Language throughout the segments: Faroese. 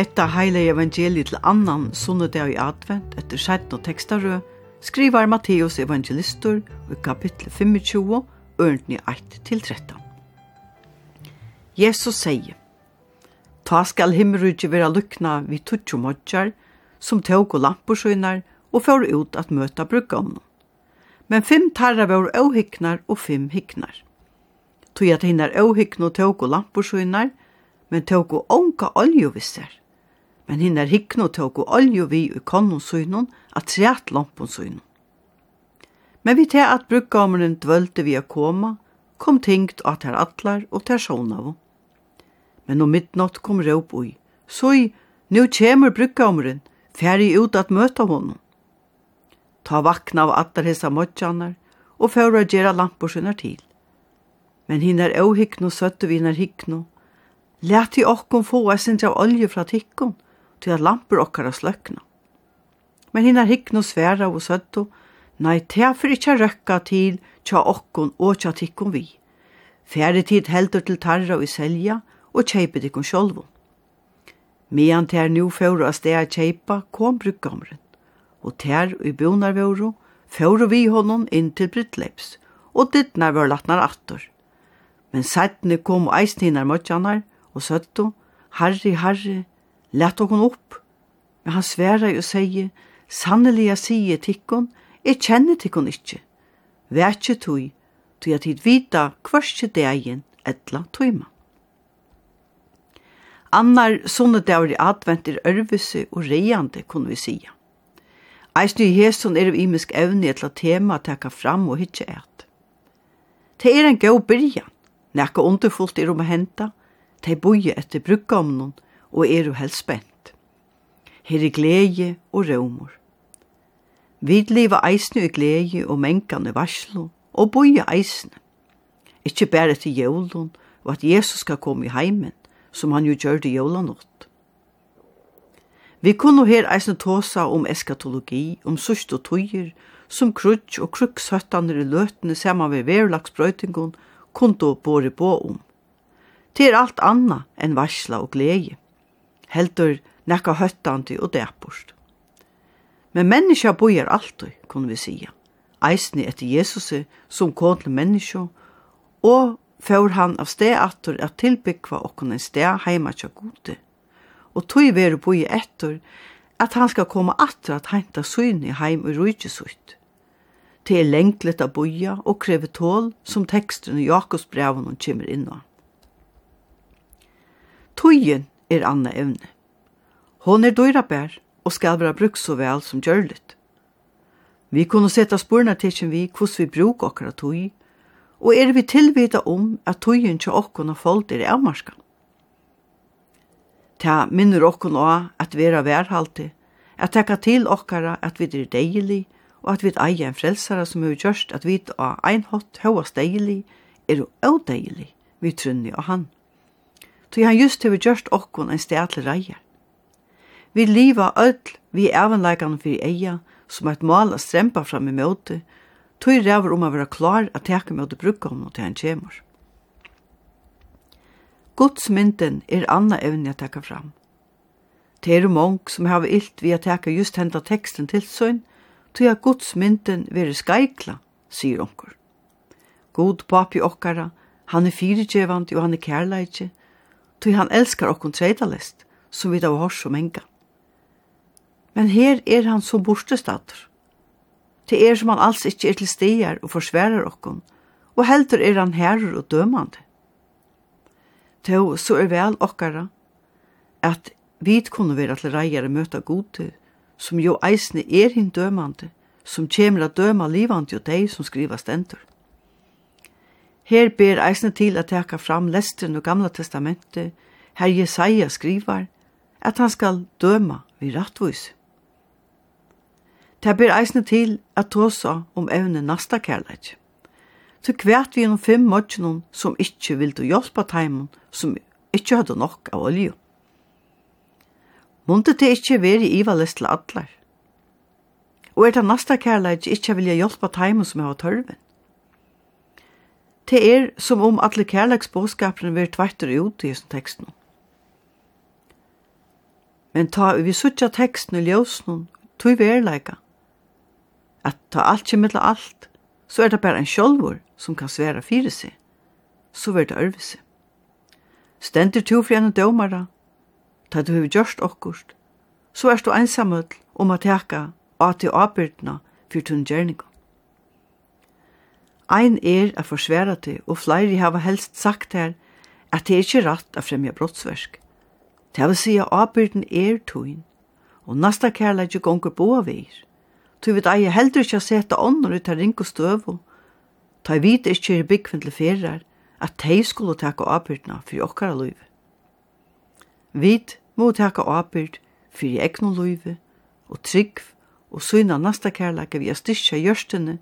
Hetta heile evangeliet til annan sunnedag i advent etter sjettno tekstarø skrivar Matteus evangelistur i kapittel 25, ørntni 1-13. Jesus sier, Ta skal himmerudje vera lukna vi tutsjo modjar, som tåg og lampersøynar og får ut at møta brukkomna. Men fem tarra var åhiknar og fem hiknar. Tog at hinnar åhikna tåg og lampersøynar, men tåg og onka oljovisser men hinn er hikkno og olju vi i konnun at treat lampun. Men vi til at brukgameren dvølte vi a koma, kom tingt at her atlar og ter sjånavu. Men om midnatt kom råp ui, Soi, nu kjemur brukgameren, færri ut at møta honom. Ta vakna av atlar hessa møtjanar, og færa gjerra lampor til. Men hinn er auhikno søttu vi hinn er hikno. Læt i okkom få eisindra olje fra tikkom, til at lampur okkara sløkna. Men hinnar hikkno sværa og søttu, nei, ta for ikkje røkka til tja okkon og tja tikkon vi. Fære tid heldur til tarra og i selja og kjeipe tikkon sjolvun. Mian ter nu fóru a stea kjeipa kom brukkamren, og ter og i bonarvåru fóru vi honom inn til brittleips, og dittnar var latnar attor. Men sættene kom eisninar møtjanar og søttu, harri, harri, Lett okon opp. Men han sværa og seie, sannelig jeg sige tikkon, jeg kjenner tikkon ikkje. Vætje tui, tui at hit vita kvarskje degen etla tuima. Annar sånne dager i advent er ørvise og reiande, kunne vi sige. Eisne i hesson er vi imisk evne etla tema teka fram og hitje eit. Det er en gau byrjan, nekka underfullt er om å henta, te boie etter brukkamnon, og og er jo helt spent. Her er glede og rømor. Vi lever eisne i glede og mengene varslo, og boje eisne. Ikke bare til jævlen, og at Jesus skal komme i heimen, som han jo gjør det jævlen åt. Vi kunne her eisne tåsa om eskatologi, om sørst og tøyer, som krutsk og krukshøttaner i løtene saman ved verlagsbrøytingon, kunne båre på om. Det er alt anna enn varsla og glede heldur nekka høttandi og dæpust. Men menneska bojar alltid, kunne vi sija. Eisni etter Jesusi som kom til menneska, og fjør han av sted atur at tilbyggva okkon en sted heima tja gode. Og tog veru boja etter at han skal komme atur at henta syni heim og rujtjesutt. Det er lengtlet av boja og kreve tål som teksten i Jakobs breven inn kommer. Tøyen er anna evne. Hon er dyrabær og skal vera brukt så vel som gjørligt. Vi kunne seta spurna tidsin vi hvordan vi bruk okkara tøy, og er vi tilvita om at tøyen til okkon og folk er avmarska. Ta minner okkon av at vera værhaltig, at tekka til okkara at vi er deilig, og at vi eier en frelsara som er gjørst at vi er ein hot høyast deilig, er jo deilig, vi trunni og han tog han just hever gjørst okkon en sted til reier. Vi liva öll vi evenleikane fyrir eia, som eit et mal a strempa fram i møte, tog ræver om a vera klar a teka møte brukkomne til han kjemur. Godsmynden er anna evne a teka fram. Det er mong som hava illt vi a teka just henda teksten til søgn, tog a godsmynden veri skaikla, sier onkur. God papi okkara, han er fyrirgjevand og han er kærleikje, tog han elskar okkon treidalist, som vi da var hors som enga. Men her er han som bortestater. Det er som han alls ikkje er til stier og forsverar okkon, og heldur er han herrer og dømande. Tå, så er vel okkara, at vi kunne være til reier og møte gode, som jo eisne er hin dømande, som kjemra døma livande og deg som skriva stendur. Her ber eisne til at teka fram lestren og gamla testamentet, her Jesaja skrivar, at han skal døma vi rattvois. Det ber eisne til at tåsa om evne nasta kærleik. Så kvært vi gjennom fem møtjennom som ikkje vildu hjelpa teimen, som ikkje hadde nok av olje. Munde det ikkje veri ivalest til atler. Og er det nasta kærleik ikkje vilja hjelpa teimen som har tørven? Det er som om alle kærleksbåskapene vil tvartere ut i disse tekstene. Men ta vi suttja teksten i ljósnum, tog vi erleika. At ta alt kjem til alt, så er det bare en sjolvor som kan sværa fyre seg. Så vil det ørvise. Stendur to fri enn dømara, ta du hefur gjørst okkurst, så er du einsamøll om at teka at til avbyrdna fyrir tunn gjerninga. Ein er a forsværa til, og fleiri hava helst sagt her, at det er ikkje ratt a fremja brottsversk. Det vil si at avbyrden er tøyn, og nasta kærleik ikke gonger av veir. Tøy vet eie heldur ikkje a seta ånder ut av ring og støv, ta vite ikkje er byggvind til ferar, at tei skulle teka avbyrdena fyrir okkara liv. Vit må teka avbyrd fyrir egnu luive, og trygg, og syna nasta kærleik vi er styrkja gjørstene,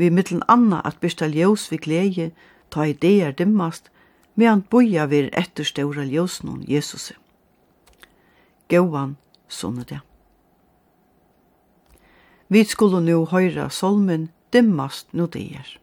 vi mittlen anna at byrsta ljós vi gleie, ta ideer dimmast, medan boja vir etterståra ljósnum Jesusi. Gåan, sonne det. Vi skulle nu høyra solmen dimmast nu det